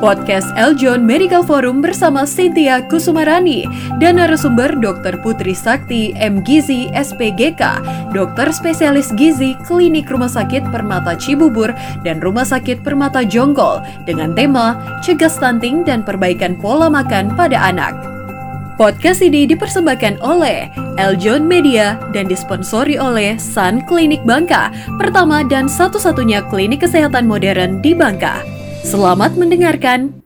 Podcast Eljon Medical Forum bersama Cynthia Kusumarani dan narasumber Dr. Putri Sakti M. Gizi SPGK, dokter spesialis gizi Klinik Rumah Sakit Permata Cibubur dan Rumah Sakit Permata Jonggol dengan tema Cegah Stunting dan Perbaikan Pola Makan pada Anak. Podcast ini dipersembahkan oleh Eljon Media dan disponsori oleh Sun Klinik Bangka, pertama dan satu-satunya klinik kesehatan modern di Bangka. Selamat mendengarkan.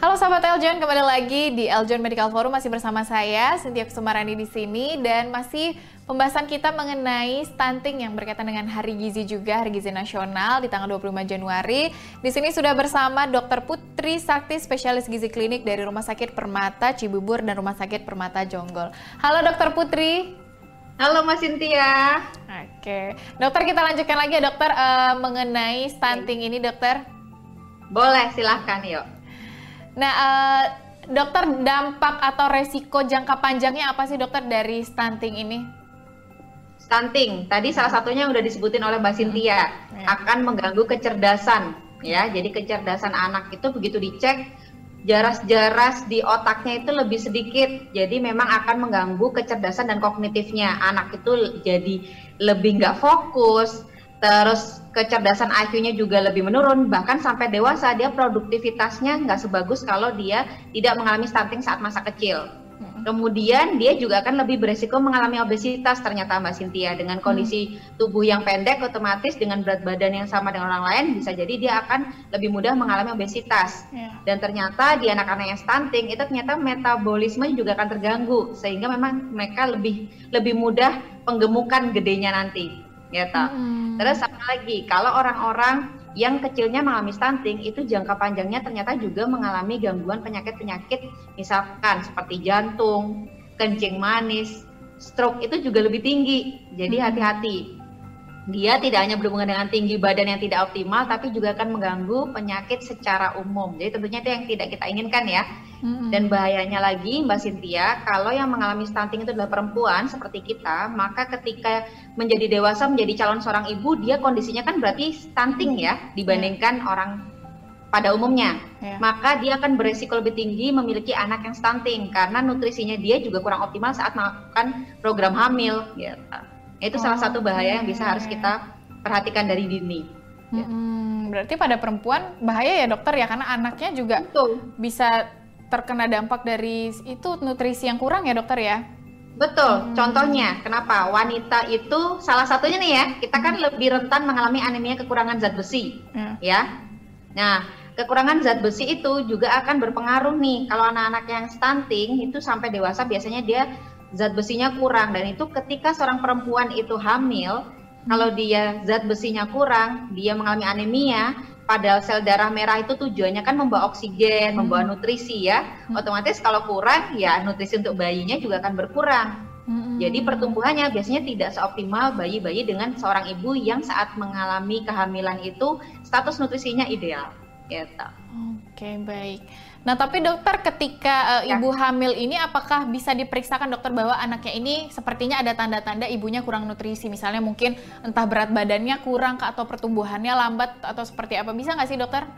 Halo sahabat Eljon, kembali lagi di Eljon Medical Forum masih bersama saya Cynthia Kusumarani di sini dan masih pembahasan kita mengenai stunting yang berkaitan dengan Hari Gizi juga, Hari Gizi Nasional di tanggal 25 Januari. Di sini sudah bersama Dr. Putri Sakti, spesialis gizi klinik dari Rumah Sakit Permata Cibubur dan Rumah Sakit Permata Jonggol. Halo Dr. Putri. Halo Mas Cynthia. Oke, dokter kita lanjutkan lagi ya dokter uh, mengenai stunting ini dokter. Boleh, silahkan yuk. Nah, uh, dokter dampak atau resiko jangka panjangnya apa sih dokter dari stunting ini? Stunting, tadi salah satunya udah disebutin oleh Mbak Cynthia, hmm. akan mengganggu kecerdasan ya. Jadi kecerdasan anak itu begitu dicek jaras-jaras di otaknya itu lebih sedikit. Jadi memang akan mengganggu kecerdasan dan kognitifnya. Anak itu jadi lebih nggak fokus, terus kecerdasan IQ-nya juga lebih menurun. Bahkan sampai dewasa dia produktivitasnya nggak sebagus kalau dia tidak mengalami stunting saat masa kecil. Kemudian dia juga akan lebih beresiko mengalami obesitas ternyata Mbak Cynthia. Dengan kondisi tubuh yang pendek otomatis dengan berat badan yang sama dengan orang lain bisa jadi dia akan lebih mudah mengalami obesitas. Yeah. dan ternyata di anak-anak yang stunting itu ternyata metabolisme juga akan terganggu. Sehingga memang mereka lebih lebih mudah penggemukan gedenya nanti gitu. Hmm. Terus apa lagi? Kalau orang-orang yang kecilnya mengalami stunting itu jangka panjangnya ternyata juga mengalami gangguan penyakit-penyakit misalkan seperti jantung, kencing manis, stroke itu juga lebih tinggi. Jadi hati-hati. Hmm dia tidak hanya berhubungan dengan tinggi badan yang tidak optimal, tapi juga akan mengganggu penyakit secara umum. Jadi tentunya itu yang tidak kita inginkan ya. Mm-hmm. Dan bahayanya lagi Mbak Cynthia, kalau yang mengalami stunting itu adalah perempuan seperti kita, maka ketika menjadi dewasa menjadi calon seorang ibu, dia kondisinya kan berarti stunting ya dibandingkan yeah. orang pada umumnya. Yeah. Maka dia akan beresiko lebih tinggi memiliki anak yang stunting karena nutrisinya dia juga kurang optimal saat melakukan program hamil gitu. Itu oh, salah satu bahaya yang bisa harus kita perhatikan dari dini. Hmm, berarti pada perempuan bahaya ya dokter ya karena anaknya juga Betul. bisa terkena dampak dari itu nutrisi yang kurang ya dokter ya. Betul. Hmm. Contohnya, kenapa wanita itu salah satunya nih ya, kita kan hmm. lebih rentan mengalami anemia kekurangan zat besi, hmm. ya. Nah, kekurangan zat besi itu juga akan berpengaruh nih kalau anak-anak yang stunting itu sampai dewasa biasanya dia zat besinya kurang dan itu ketika seorang perempuan itu hamil kalau dia zat besinya kurang dia mengalami anemia padahal sel darah merah itu tujuannya kan membawa oksigen, hmm. membawa nutrisi ya. Hmm. Otomatis kalau kurang ya nutrisi untuk bayinya juga akan berkurang. Hmm. Jadi pertumbuhannya biasanya tidak seoptimal bayi-bayi dengan seorang ibu yang saat mengalami kehamilan itu status nutrisinya ideal. Gitu. Oke, baik. Nah, tapi dokter ketika uh, ya. ibu hamil ini apakah bisa diperiksakan dokter bahwa anaknya ini sepertinya ada tanda-tanda ibunya kurang nutrisi, misalnya mungkin entah berat badannya kurang atau pertumbuhannya lambat atau seperti apa? Bisa nggak sih dokter?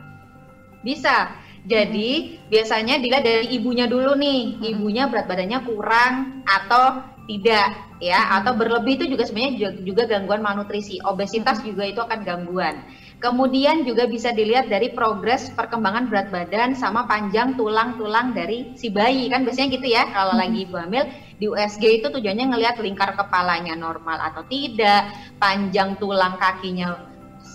Bisa. Jadi hmm. biasanya dilihat dari ibunya dulu nih, hmm. ibunya berat badannya kurang atau tidak ya, hmm. atau berlebih itu juga sebenarnya juga, juga gangguan malnutrisi. Obesitas hmm. juga itu akan gangguan. Kemudian juga bisa dilihat dari progres perkembangan berat badan sama panjang tulang-tulang dari si bayi kan biasanya gitu ya kalau hmm. lagi ibu hamil di USG itu tujuannya ngelihat lingkar kepalanya normal atau tidak, panjang tulang kakinya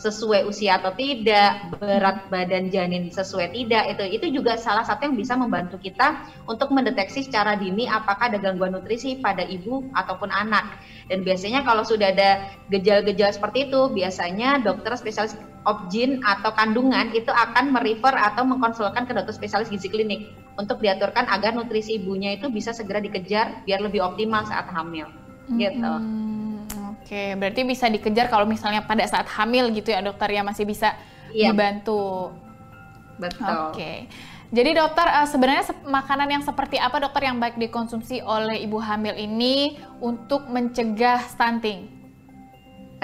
sesuai usia atau tidak, berat badan janin sesuai tidak, itu itu juga salah satu yang bisa membantu kita untuk mendeteksi secara dini apakah ada gangguan nutrisi pada ibu ataupun anak. Dan biasanya kalau sudah ada gejala-gejala seperti itu, biasanya dokter spesialis objin atau kandungan itu akan merefer atau mengkonsulkan ke dokter spesialis gizi klinik untuk diaturkan agar nutrisi ibunya itu bisa segera dikejar biar lebih optimal saat hamil. Gitu. Hmm. Oke, berarti bisa dikejar kalau misalnya pada saat hamil gitu ya dokter ya masih bisa iya. dibantu. Betul. Oke. Jadi dokter uh, sebenarnya makanan yang seperti apa dokter yang baik dikonsumsi oleh ibu hamil ini untuk mencegah stunting?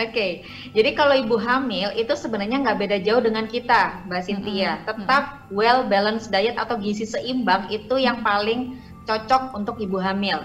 okay. jadi kalau ibu hamil itu sebenarnya nggak beda jauh dengan kita, Mbak Cynthia. Mm-hmm. Tetap well balanced diet atau gizi seimbang itu yang paling cocok untuk ibu hamil.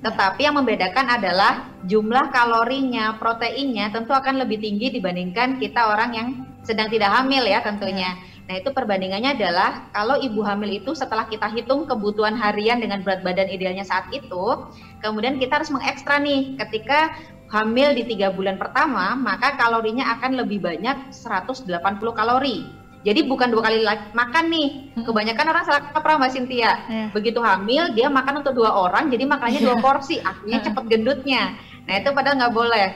Tetapi yang membedakan adalah jumlah kalorinya, proteinnya tentu akan lebih tinggi dibandingkan kita orang yang sedang tidak hamil ya tentunya. Nah itu perbandingannya adalah kalau ibu hamil itu setelah kita hitung kebutuhan harian dengan berat badan idealnya saat itu, kemudian kita harus mengekstra nih ketika hamil di tiga bulan pertama, maka kalorinya akan lebih banyak 180 kalori. Jadi bukan dua kali makan nih. Kebanyakan orang salah kaprah Mbak Cynthia. Yeah. Begitu hamil dia makan untuk dua orang, jadi makannya dua porsi, akhirnya cepet gendutnya. Nah itu padahal nggak boleh.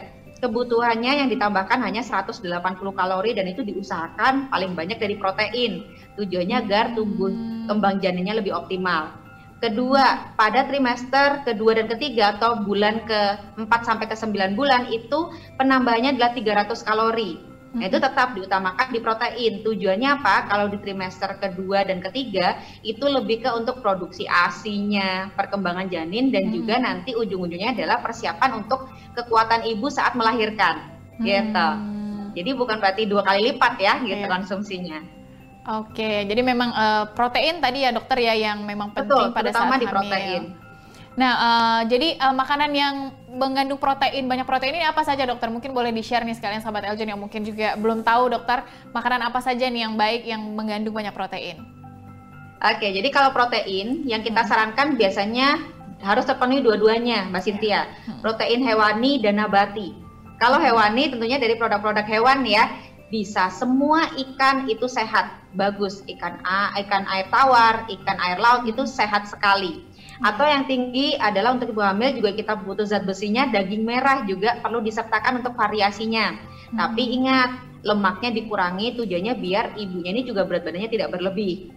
Kebutuhannya yang ditambahkan hanya 180 kalori dan itu diusahakan paling banyak dari protein. Tujuannya agar tumbuh hmm. kembang janinnya lebih optimal. Kedua, pada trimester kedua dan ketiga atau bulan ke-4 sampai ke-9 bulan itu penambahannya adalah 300 kalori. Nah, itu tetap diutamakan di protein. Tujuannya apa? Kalau di trimester kedua dan ketiga itu lebih ke untuk produksi ASINya, perkembangan janin dan hmm. juga nanti ujung-ujungnya adalah persiapan untuk kekuatan ibu saat melahirkan. Gitu. Hmm. Gitu. Jadi bukan berarti dua kali lipat ya gitu yeah. konsumsinya. Oke, jadi memang uh, protein tadi ya dokter ya yang memang penting Betul, pada saat di protein. Nah, uh, jadi uh, makanan yang mengandung protein banyak protein ini apa saja dokter? Mungkin boleh di share nih sekalian sahabat Eljon yang mungkin juga belum tahu dokter makanan apa saja nih yang baik yang mengandung banyak protein. Oke, jadi kalau protein yang kita hmm. sarankan biasanya harus terpenuhi dua-duanya, Mbak Cynthia. Hmm. Protein hewani dan nabati. Kalau hewani tentunya dari produk-produk hewan ya bisa semua ikan itu sehat bagus ikan a ikan air tawar ikan air laut itu sehat sekali atau yang tinggi adalah untuk ibu hamil juga kita butuh zat besinya daging merah juga perlu disertakan untuk variasinya hmm. tapi ingat lemaknya dikurangi tujuannya biar ibunya ini juga berat badannya tidak berlebih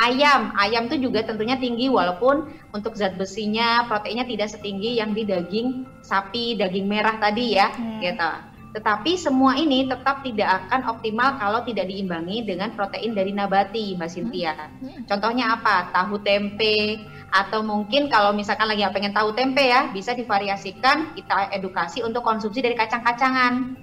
ayam ayam itu juga tentunya tinggi walaupun untuk zat besinya proteinnya tidak setinggi yang di daging sapi daging merah tadi ya hmm. gitu tetapi semua ini tetap tidak akan optimal kalau tidak diimbangi dengan protein dari nabati, Mbak Cynthia. Hmm. Contohnya apa? Tahu tempe, atau mungkin kalau misalkan lagi pengen tahu tempe ya, bisa divariasikan, kita edukasi untuk konsumsi dari kacang-kacangan.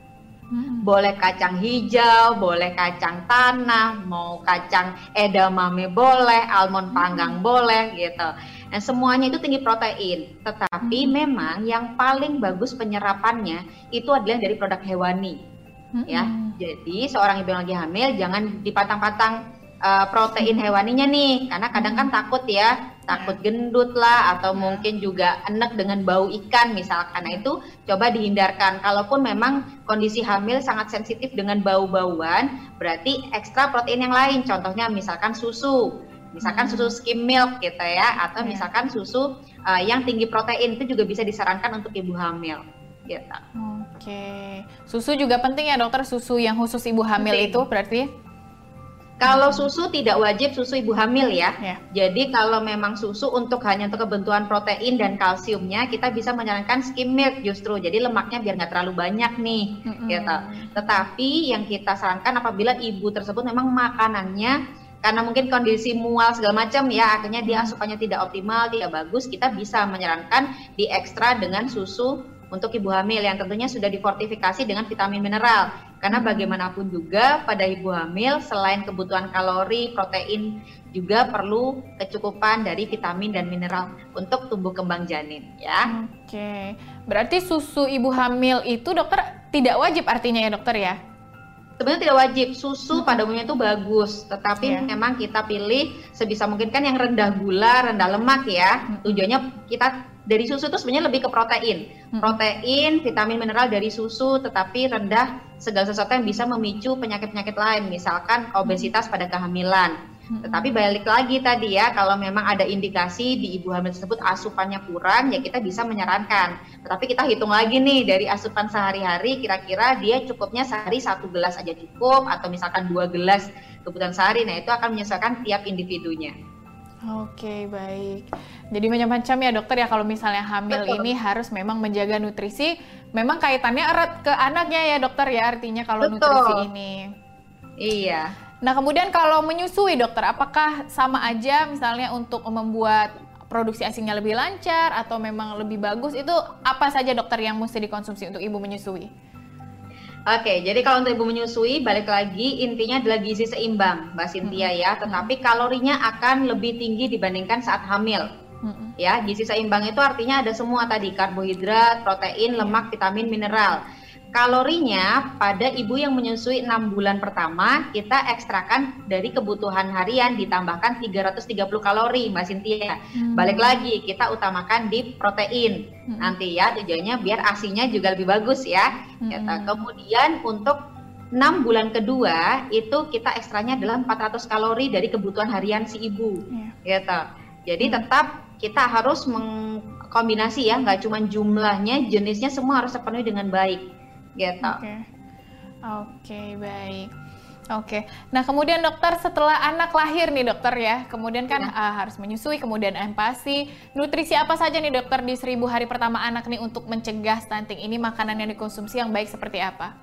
Hmm. Boleh kacang hijau, boleh kacang tanah, mau kacang edamame boleh, almond panggang hmm. boleh gitu. Nah, semuanya itu tinggi protein, tetapi hmm. memang yang paling bagus penyerapannya itu adalah dari produk hewani. Hmm. Ya. Jadi seorang ibu yang lagi hamil jangan dipatang-patang uh, protein hewaninya nih, karena kadang kan takut ya, takut ya. gendut lah atau mungkin juga enek dengan bau ikan misalkan. Nah, itu coba dihindarkan. Kalaupun memang kondisi hamil sangat sensitif dengan bau-bauan, berarti ekstra protein yang lain. Contohnya misalkan susu misalkan susu skim milk gitu ya atau yeah. misalkan susu uh, yang tinggi protein itu juga bisa disarankan untuk ibu hamil gitu. Oke. Susu juga penting ya dokter susu yang khusus ibu hamil penting. itu berarti kalau susu tidak wajib susu ibu hamil ya. Yeah. Jadi kalau memang susu untuk hanya untuk kebentuan protein dan kalsiumnya, kita bisa menyarankan skim milk justru. Jadi lemaknya biar nggak terlalu banyak nih, mm -hmm. gitu. Tetapi yang kita sarankan apabila ibu tersebut memang makanannya karena mungkin kondisi mual segala macam ya akhirnya dia hmm. asupannya tidak optimal tidak bagus kita bisa menyarankan di ekstra dengan susu untuk ibu hamil yang tentunya sudah difortifikasi dengan vitamin mineral karena hmm. bagaimanapun juga pada ibu hamil selain kebutuhan kalori protein juga perlu kecukupan dari vitamin dan mineral untuk tumbuh kembang janin ya. Oke. Berarti susu ibu hamil itu dokter tidak wajib artinya ya dokter ya? Sebenarnya tidak wajib. Susu pada umumnya itu bagus tetapi yeah. memang kita pilih sebisa mungkin kan yang rendah gula rendah lemak ya. Tujuannya kita dari susu itu sebenarnya lebih ke protein. Protein vitamin mineral dari susu tetapi rendah segala sesuatu yang bisa memicu penyakit-penyakit lain. Misalkan obesitas pada kehamilan tetapi balik lagi tadi ya, kalau memang ada indikasi di ibu hamil tersebut asupannya kurang, ya kita bisa menyarankan. Tetapi kita hitung lagi nih dari asupan sehari-hari, kira-kira dia cukupnya sehari satu gelas aja cukup, atau misalkan dua gelas kebutuhan sehari. Nah itu akan menyesuaikan tiap individunya. Oke, baik. Jadi macam-macam ya dokter ya kalau misalnya hamil Betul. ini harus memang menjaga nutrisi. Memang kaitannya erat ke anaknya ya dokter ya artinya kalau Betul. nutrisi ini. Iya. Nah, kemudian kalau menyusui dokter, apakah sama aja misalnya untuk membuat produksi asinya lebih lancar atau memang lebih bagus itu apa saja dokter yang mesti dikonsumsi untuk ibu menyusui? Oke, jadi kalau untuk ibu menyusui, balik lagi intinya adalah gizi seimbang, Mbak Cynthia hmm. ya. Tetapi kalorinya akan lebih tinggi dibandingkan saat hamil. Hmm. Ya, gizi seimbang itu artinya ada semua tadi karbohidrat, protein, lemak, vitamin, mineral. Kalorinya pada ibu yang menyusui 6 bulan pertama kita ekstrakan dari kebutuhan harian ditambahkan 330 kalori Mbak Cynthia. Hmm. Balik lagi kita utamakan di protein. Hmm. Nanti ya tujuannya biar asinya juga lebih bagus ya. Hmm. Gitu. Kemudian untuk 6 bulan kedua itu kita ekstranya adalah 400 kalori dari kebutuhan harian si ibu. Yeah. Gitu. Jadi hmm. tetap kita harus mengkombinasi ya, nggak cuma jumlahnya, jenisnya semua harus terpenuhi dengan baik gitu. Oke, okay. okay, baik. Oke, okay. nah kemudian dokter setelah anak lahir nih dokter ya, kemudian kan ya. uh, harus menyusui, kemudian empasi, nutrisi apa saja nih dokter di seribu hari pertama anak nih untuk mencegah stunting ini makanan yang dikonsumsi yang baik seperti apa?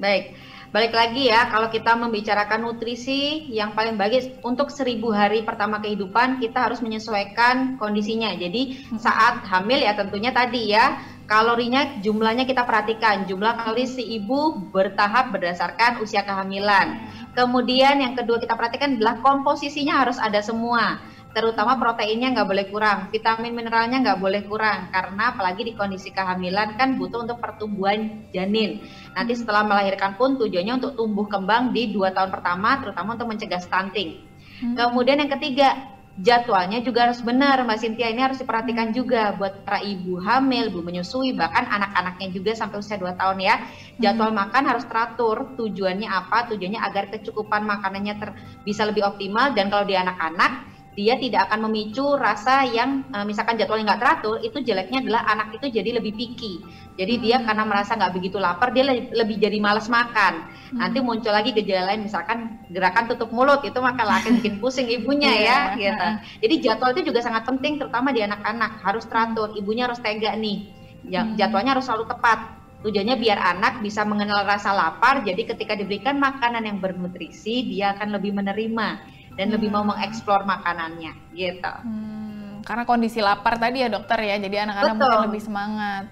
Baik, balik lagi ya kalau kita membicarakan nutrisi yang paling bagus untuk seribu hari pertama kehidupan kita harus menyesuaikan kondisinya. Jadi saat hamil ya tentunya tadi ya kalorinya jumlahnya kita perhatikan jumlah kalori si ibu bertahap berdasarkan usia kehamilan. Kemudian yang kedua kita perhatikan adalah komposisinya harus ada semua, terutama proteinnya nggak boleh kurang, vitamin mineralnya nggak boleh kurang karena apalagi di kondisi kehamilan kan butuh untuk pertumbuhan janin. Nanti setelah melahirkan pun tujuannya untuk tumbuh kembang di dua tahun pertama, terutama untuk mencegah stunting. Hmm. Kemudian yang ketiga jadwalnya juga harus benar Mbak Cynthia ini harus diperhatikan juga buat para ibu hamil, ibu menyusui bahkan anak-anaknya juga sampai usia 2 tahun ya. Jadwal hmm. makan harus teratur. Tujuannya apa? Tujuannya agar kecukupan makanannya ter, bisa lebih optimal dan kalau di anak-anak dia tidak akan memicu rasa yang uh, misalkan jadwalnya nggak teratur itu jeleknya adalah anak itu jadi lebih picky. Jadi hmm. dia karena merasa nggak begitu lapar dia lebih, lebih jadi malas makan. Hmm. nanti muncul lagi gejala lain misalkan gerakan tutup mulut itu maka akan bikin pusing ibunya ya gitu. Jadi jadwal itu juga sangat penting terutama di anak-anak harus teratur. Ibunya harus tega nih. Ya, hmm. jadwalnya harus selalu tepat. Tujuannya biar anak bisa mengenal rasa lapar jadi ketika diberikan makanan yang bernutrisi dia akan lebih menerima dan hmm. lebih mau mengeksplor makanannya gitu. Hmm, karena kondisi lapar tadi ya dokter ya, jadi anak-anak mungkin lebih semangat.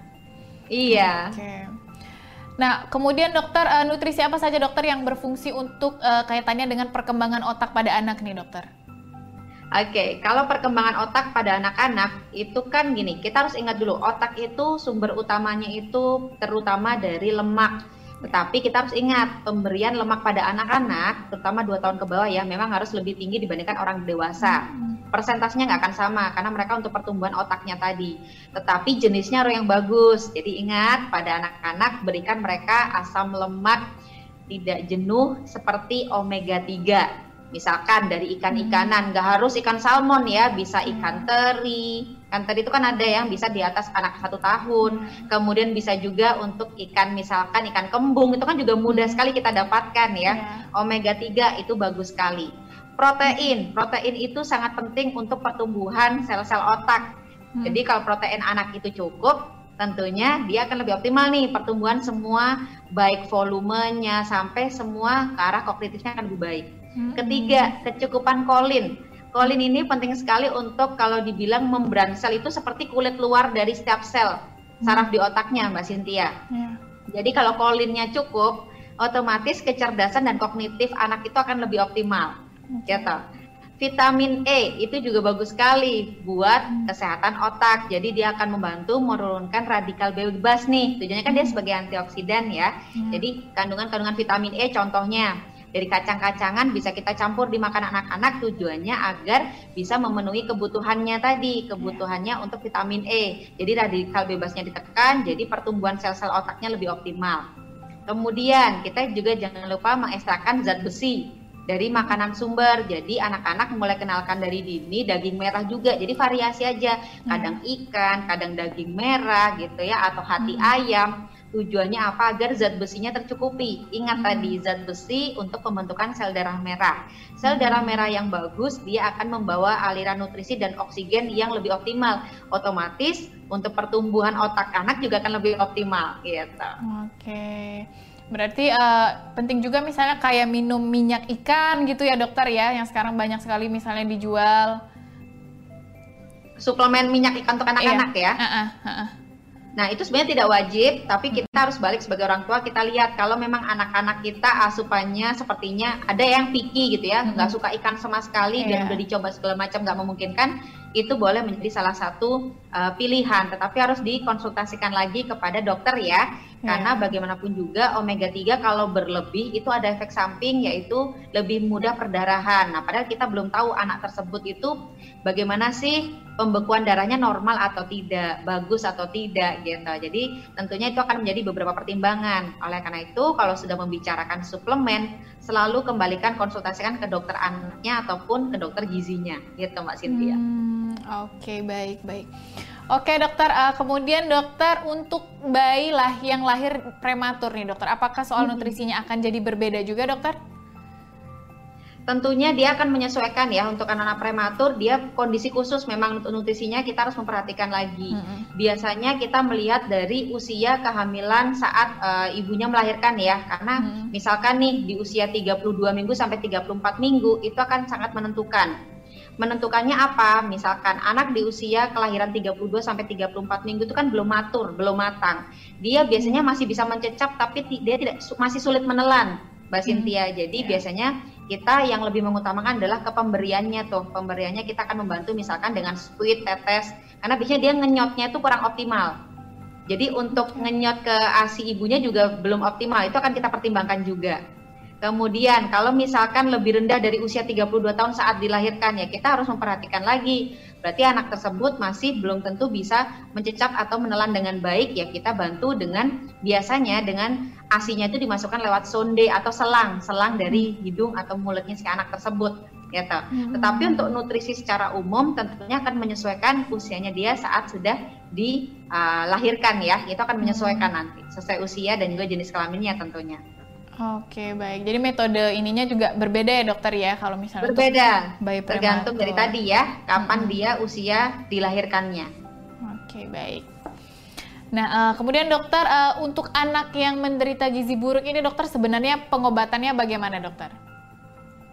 Iya. Okay. Nah, kemudian dokter uh, nutrisi apa saja dokter yang berfungsi untuk uh, kaitannya dengan perkembangan otak pada anak nih dokter? Oke, okay, kalau perkembangan otak pada anak-anak itu kan gini, kita harus ingat dulu otak itu sumber utamanya itu terutama dari lemak tetapi kita harus ingat pemberian lemak pada anak-anak, terutama dua tahun ke bawah ya, memang harus lebih tinggi dibandingkan orang dewasa. Persentasenya nggak akan sama karena mereka untuk pertumbuhan otaknya tadi. Tetapi jenisnya harus yang bagus. Jadi ingat pada anak-anak berikan mereka asam lemak tidak jenuh seperti omega 3 misalkan dari ikan-ikanan nggak harus ikan salmon ya bisa ikan teri ikan teri itu kan ada yang bisa di atas anak satu tahun kemudian bisa juga untuk ikan misalkan ikan kembung itu kan juga mudah sekali kita dapatkan ya yeah. omega 3 itu bagus sekali protein protein itu sangat penting untuk pertumbuhan sel-sel otak hmm. jadi kalau protein anak itu cukup tentunya dia akan lebih optimal nih pertumbuhan semua baik volumenya sampai semua ke arah kognitifnya akan lebih baik Ketiga, kecukupan kolin. Kolin ini penting sekali untuk kalau dibilang membran sel itu seperti kulit luar dari setiap sel saraf di otaknya, Mbak Cynthia. Yeah. Jadi kalau kolinnya cukup, otomatis kecerdasan dan kognitif anak itu akan lebih optimal. Okay. Gitu. Vitamin E itu juga bagus sekali buat hmm. kesehatan otak. Jadi dia akan membantu menurunkan radikal bebas nih. Tujuannya kan dia hmm. sebagai antioksidan ya. Hmm. Jadi kandungan-kandungan vitamin E contohnya dari kacang-kacangan bisa kita campur di makanan anak-anak tujuannya agar bisa memenuhi kebutuhannya tadi, kebutuhannya untuk vitamin E. Jadi radikal bebasnya ditekan, jadi pertumbuhan sel-sel otaknya lebih optimal. Kemudian kita juga jangan lupa mengekstrakan zat besi dari makanan sumber. Jadi anak-anak mulai kenalkan dari dini daging merah juga. Jadi variasi aja, kadang ikan, kadang daging merah gitu ya atau hati hmm. ayam Tujuannya apa? Agar zat besinya tercukupi. Ingat hmm. tadi zat besi untuk pembentukan sel darah merah. Sel hmm. darah merah yang bagus dia akan membawa aliran nutrisi dan oksigen yang lebih optimal. Otomatis untuk pertumbuhan otak anak juga akan lebih optimal gitu. Oke. Berarti uh, penting juga misalnya kayak minum minyak ikan gitu ya dokter ya yang sekarang banyak sekali misalnya dijual suplemen minyak ikan untuk anak-anak iya. ya. Uh -uh, uh -uh. Nah, itu sebenarnya tidak wajib, tapi kita harus balik sebagai orang tua. Kita lihat kalau memang anak-anak kita asupannya sepertinya ada yang picky gitu ya, nggak suka ikan sama sekali yeah. dan udah dicoba segala macam nggak memungkinkan, itu boleh menjadi salah satu uh, pilihan, tetapi harus dikonsultasikan lagi kepada dokter ya, yeah. karena bagaimanapun juga omega 3 kalau berlebih itu ada efek samping yaitu lebih mudah perdarahan. Nah, padahal kita belum tahu anak tersebut itu bagaimana sih pembekuan darahnya normal atau tidak, bagus atau tidak gitu. Jadi tentunya itu akan menjadi beberapa pertimbangan. Oleh karena itu, kalau sudah membicarakan suplemen, selalu kembalikan konsultasikan ke dokter anaknya ataupun ke dokter gizinya, gitu Mbak Cynthia. Hmm Oke, okay, baik, baik. Oke, dokter. Uh, kemudian dokter untuk bayi lah yang lahir prematur nih, dokter. Apakah soal nutrisinya akan jadi berbeda juga, dokter? Tentunya dia akan menyesuaikan ya untuk anak-anak prematur. Dia kondisi khusus memang untuk nutrisinya kita harus memperhatikan lagi. Hmm. Biasanya kita melihat dari usia kehamilan saat uh, ibunya melahirkan ya, karena hmm. misalkan nih di usia 32 minggu sampai 34 minggu itu akan sangat menentukan menentukannya apa? Misalkan anak di usia kelahiran 32 sampai 34 minggu itu kan belum matur, belum matang. Dia biasanya masih bisa mencecap tapi dia tidak masih sulit menelan, Mbak hmm. Cynthia. Jadi yeah. biasanya kita yang lebih mengutamakan adalah ke pemberiannya tuh. Pemberiannya kita akan membantu misalkan dengan squid, tetes. Karena biasanya dia ngenyotnya itu kurang optimal. Jadi untuk ngenyot ke ASI ibunya juga belum optimal. Itu akan kita pertimbangkan juga. Kemudian kalau misalkan lebih rendah dari usia 32 tahun saat dilahirkan ya kita harus memperhatikan lagi. Berarti anak tersebut masih belum tentu bisa mencecap atau menelan dengan baik ya kita bantu dengan biasanya dengan asinya itu dimasukkan lewat sonde atau selang, selang dari hidung atau mulutnya si anak tersebut gitu. Hmm. Tetapi untuk nutrisi secara umum tentunya akan menyesuaikan usianya dia saat sudah dilahirkan ya. Itu akan menyesuaikan hmm. nanti sesuai usia dan juga jenis kelaminnya tentunya. Oke baik, jadi metode ininya juga berbeda ya dokter ya kalau misalnya berbeda, bayi tergantung dari tadi ya kapan hmm. dia usia dilahirkannya. Oke baik. Nah uh, kemudian dokter uh, untuk anak yang menderita gizi buruk ini dokter sebenarnya pengobatannya bagaimana dokter?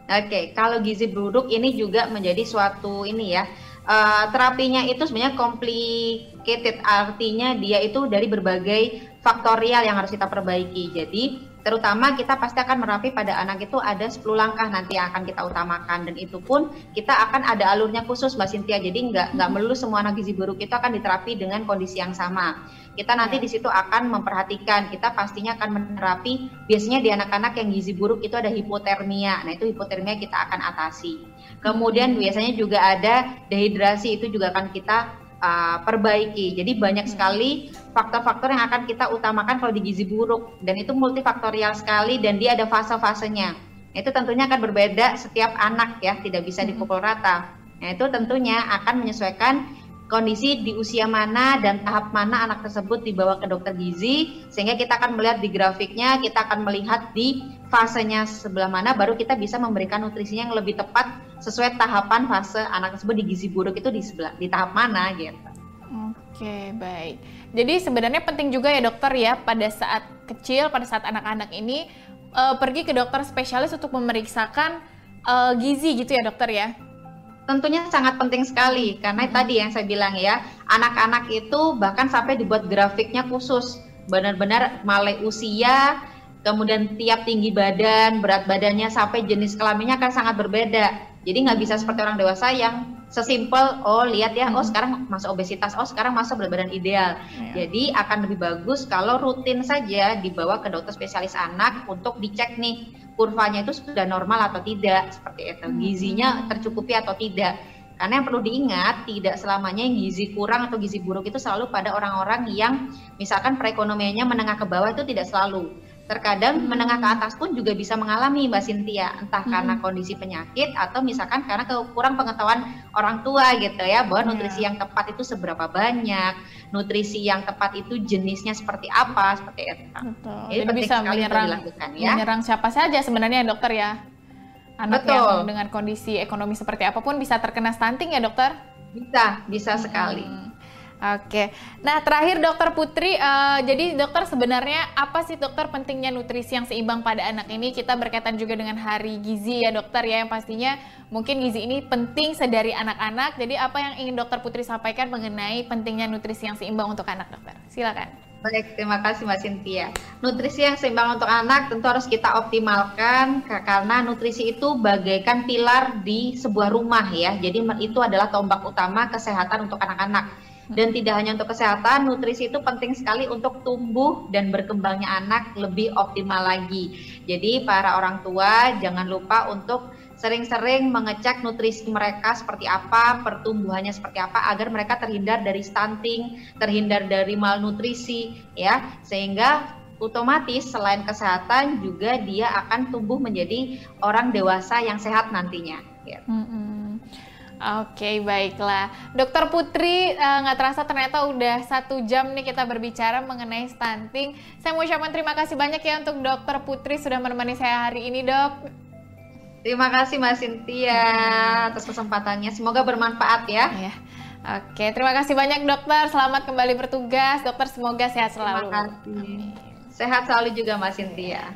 Oke, kalau gizi buruk ini juga menjadi suatu ini ya uh, terapinya itu sebenarnya complicated artinya dia itu dari berbagai faktorial yang harus kita perbaiki. Jadi terutama kita pasti akan merapi pada anak itu ada 10 langkah nanti yang akan kita utamakan. Dan itu pun kita akan ada alurnya khusus Mbak Sintia jadi nggak nggak melulu semua anak gizi buruk itu akan diterapi dengan kondisi yang sama. Kita nanti ya. di situ akan memperhatikan. Kita pastinya akan menerapi. Biasanya di anak-anak yang gizi buruk itu ada hipotermia. Nah itu hipotermia kita akan atasi. Kemudian biasanya juga ada dehidrasi. Itu juga akan kita uh, perbaiki. Jadi banyak hmm. sekali faktor-faktor yang akan kita utamakan kalau di gizi buruk dan itu multifaktorial sekali dan dia ada fase-fasenya. Itu tentunya akan berbeda setiap anak ya, tidak bisa dipukul rata. Nah, itu tentunya akan menyesuaikan kondisi di usia mana dan tahap mana anak tersebut dibawa ke dokter gizi sehingga kita akan melihat di grafiknya kita akan melihat di fasenya sebelah mana baru kita bisa memberikan nutrisinya yang lebih tepat sesuai tahapan fase anak tersebut di gizi buruk itu di sebelah di tahap mana gitu. Oke, baik. Jadi sebenarnya penting juga ya dokter ya pada saat kecil, pada saat anak-anak ini uh, pergi ke dokter spesialis untuk memeriksakan uh, gizi gitu ya dokter ya tentunya sangat penting sekali karena hmm. tadi yang saya bilang ya anak-anak itu bahkan sampai dibuat grafiknya khusus benar-benar mulai usia kemudian tiap tinggi badan berat badannya sampai jenis kelaminnya akan sangat berbeda jadi nggak bisa seperti orang dewasa yang sesimpel oh lihat ya oh hmm. sekarang masuk obesitas oh sekarang masuk berat badan ideal ya. jadi akan lebih bagus kalau rutin saja dibawa ke dokter spesialis anak untuk dicek nih kurvanya itu sudah normal atau tidak seperti itu hmm. gizinya tercukupi atau tidak karena yang perlu diingat tidak selamanya yang gizi kurang atau gizi buruk itu selalu pada orang-orang yang misalkan perekonomiannya menengah ke bawah itu tidak selalu terkadang hmm. menengah ke atas pun juga bisa mengalami Mbak Sintia entah hmm. karena kondisi penyakit atau misalkan karena kurang pengetahuan orang tua gitu ya bahwa yeah. nutrisi yang tepat itu seberapa banyak nutrisi yang tepat itu jenisnya seperti apa seperti itu. Betul. Jadi, Jadi bisa menyerang, dilakukan ya. Menyerang siapa saja sebenarnya dokter ya. Anak Betul. yang dengan kondisi ekonomi seperti apa pun bisa terkena stunting ya dokter? Bisa, bisa hmm. sekali. Oke, nah terakhir dokter Putri, uh, jadi dokter sebenarnya apa sih dokter pentingnya nutrisi yang seimbang pada anak ini? Kita berkaitan juga dengan hari gizi ya dokter ya, yang pastinya mungkin gizi ini penting sedari anak-anak. Jadi apa yang ingin dokter Putri sampaikan mengenai pentingnya nutrisi yang seimbang untuk anak dokter? Silakan. Baik, terima kasih Mbak Cynthia. Nutrisi yang seimbang untuk anak tentu harus kita optimalkan karena nutrisi itu bagaikan pilar di sebuah rumah ya. Jadi itu adalah tombak utama kesehatan untuk anak-anak dan tidak hanya untuk kesehatan, nutrisi itu penting sekali untuk tumbuh dan berkembangnya anak lebih optimal lagi. Jadi para orang tua jangan lupa untuk sering-sering mengecek nutrisi mereka seperti apa, pertumbuhannya seperti apa agar mereka terhindar dari stunting, terhindar dari malnutrisi ya, sehingga otomatis selain kesehatan juga dia akan tumbuh menjadi orang dewasa yang sehat nantinya. Ya. Mm -hmm. Oke, baiklah. Dokter Putri, eh, nggak uh, terasa ternyata udah satu jam nih kita berbicara mengenai stunting. Saya mau ucapkan terima kasih banyak ya untuk Dokter Putri sudah menemani saya hari ini, dok. Terima kasih Mbak Cynthia atas kesempatannya. Semoga bermanfaat ya. ya. Oke, terima kasih banyak dokter. Selamat kembali bertugas. Dokter semoga sehat selalu. Terima kasih. Sehat selalu juga Mbak Cynthia.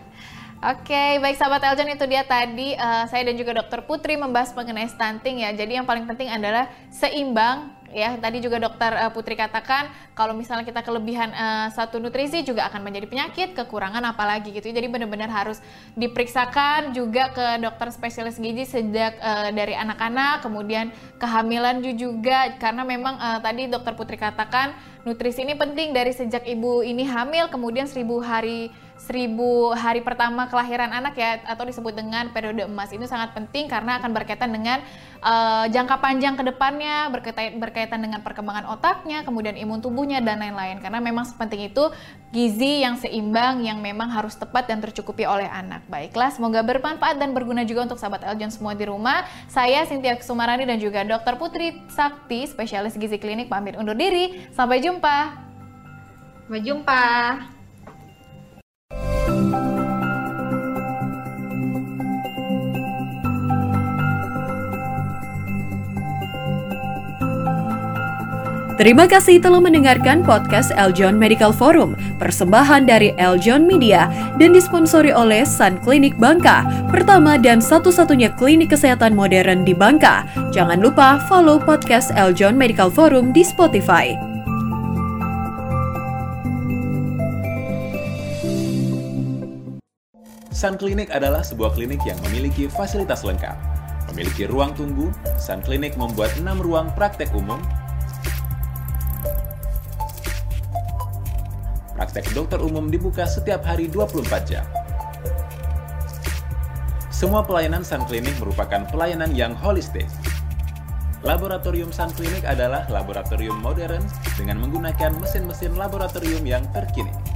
Oke, baik sahabat Eljon itu dia tadi uh, saya dan juga Dokter Putri membahas mengenai stunting ya. Jadi yang paling penting adalah seimbang ya. Tadi juga Dokter uh, Putri katakan kalau misalnya kita kelebihan uh, satu nutrisi juga akan menjadi penyakit, kekurangan apalagi gitu. Jadi benar-benar harus diperiksakan juga ke dokter spesialis gizi sejak uh, dari anak-anak, kemudian kehamilan juga karena memang uh, tadi Dokter Putri katakan nutrisi ini penting dari sejak ibu ini hamil kemudian seribu hari seribu hari pertama kelahiran anak ya atau disebut dengan periode emas. Ini sangat penting karena akan berkaitan dengan uh, jangka panjang ke depannya berkaitan berkaitan dengan perkembangan otaknya kemudian imun tubuhnya dan lain-lain. Karena memang sepenting itu gizi yang seimbang yang memang harus tepat dan tercukupi oleh anak. Baiklah semoga bermanfaat dan berguna juga untuk sahabat Eljon semua di rumah. Saya Cynthia Sumarani dan juga Dr. Putri Sakti spesialis gizi klinik pamit undur diri. Sampai jumpa. Sampai jumpa Terima kasih telah mendengarkan podcast Eljon Medical Forum, persembahan dari Eljon Media dan disponsori oleh Sun Clinic Bangka, pertama dan satu-satunya klinik kesehatan modern di Bangka. Jangan lupa follow podcast Eljon Medical Forum di Spotify. Sun Clinic adalah sebuah klinik yang memiliki fasilitas lengkap. Memiliki ruang tunggu, Sun Clinic membuat 6 ruang praktek umum Praktek dokter umum dibuka setiap hari 24 jam. Semua pelayanan Sun Clinic merupakan pelayanan yang holistik. Laboratorium Sun Clinic adalah laboratorium modern dengan menggunakan mesin-mesin laboratorium yang terkini.